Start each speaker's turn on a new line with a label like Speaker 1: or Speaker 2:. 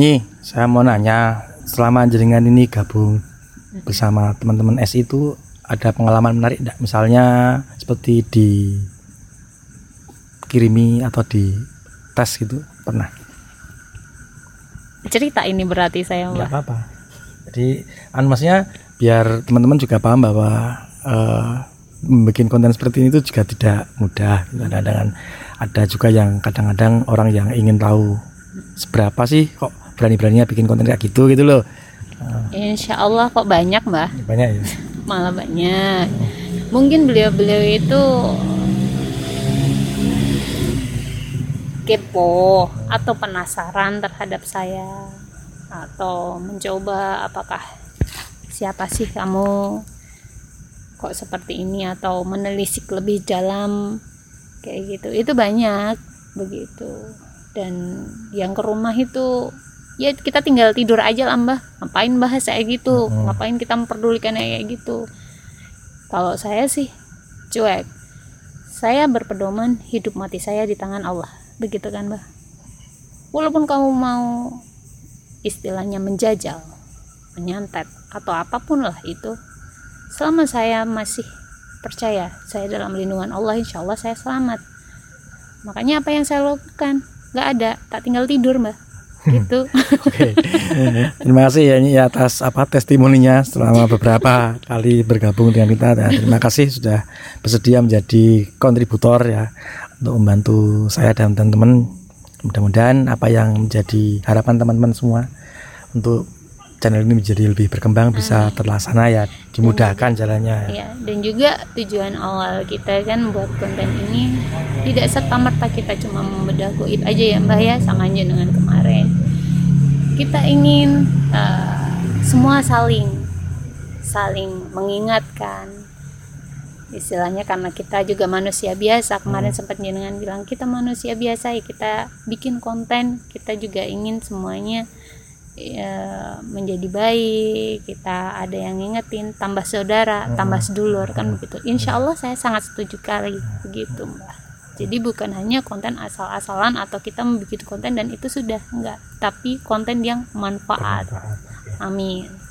Speaker 1: nih saya mau nanya selama jaringan ini gabung bersama teman-teman S itu ada pengalaman menarik enggak? Misalnya seperti di kirimi atau di tes gitu pernah?
Speaker 2: cerita ini berarti saya
Speaker 1: Enggak
Speaker 2: mbak
Speaker 1: apa-apa. Jadi anu maksudnya biar teman-teman juga paham bahwa eh, membuat konten seperti ini itu juga tidak mudah. Kadang-kadang ada juga yang kadang-kadang orang yang ingin tahu seberapa sih kok berani-beraninya bikin konten kayak gitu gitu loh.
Speaker 2: Insya Allah kok banyak mbak
Speaker 1: Banyak ya.
Speaker 2: malah banyak mungkin beliau-beliau itu kepo atau penasaran terhadap saya atau mencoba apakah siapa sih kamu kok seperti ini atau menelisik lebih dalam kayak gitu itu banyak begitu dan yang ke rumah itu ya kita tinggal tidur aja lah mbah. Ngapain bahas kayak gitu?
Speaker 1: Mm-mm.
Speaker 2: ngapain kita memperdulikan kayak gitu? Kalau saya sih cuek. Saya berpedoman hidup mati saya di tangan Allah. Begitu kan mbah? Walaupun kamu mau istilahnya menjajal menyantet atau apa pun lah itu selama saya masih percaya saya dalam lindungan Allah insya Allah saya selamat. Makanya apa yang saya lakukan? Nggak ada tak tinggal tidur mbak gitu
Speaker 1: Oke. Terima kasih ya ini atas apa testimoninya selama beberapa kali bergabung dengan kita. Dan terima kasih sudah bersedia menjadi kontributor ya untuk membantu saya dan teman-teman. Mudah-mudahan apa yang menjadi harapan teman-teman semua untuk channel ini menjadi lebih berkembang bisa terlaksana ya dimudahkan jalannya. Ya.
Speaker 2: ya dan juga tujuan awal kita kan buat konten ini tidak serta merta kita cuma membedah goib aja ya mbak ya sama aja dengan kemarin kita ingin eh, semua saling saling mengingatkan istilahnya karena kita juga manusia biasa kemarin sempat jenengan bilang kita manusia biasa ya kita bikin konten kita juga ingin semuanya ya, menjadi baik kita ada yang ngingetin tambah saudara tambah sedulur kan begitu. Insya Allah saya sangat setuju kali begitu mbak. Jadi bukan hanya konten asal-asalan atau kita membuat konten dan itu sudah enggak. Tapi konten yang manfaat. Amin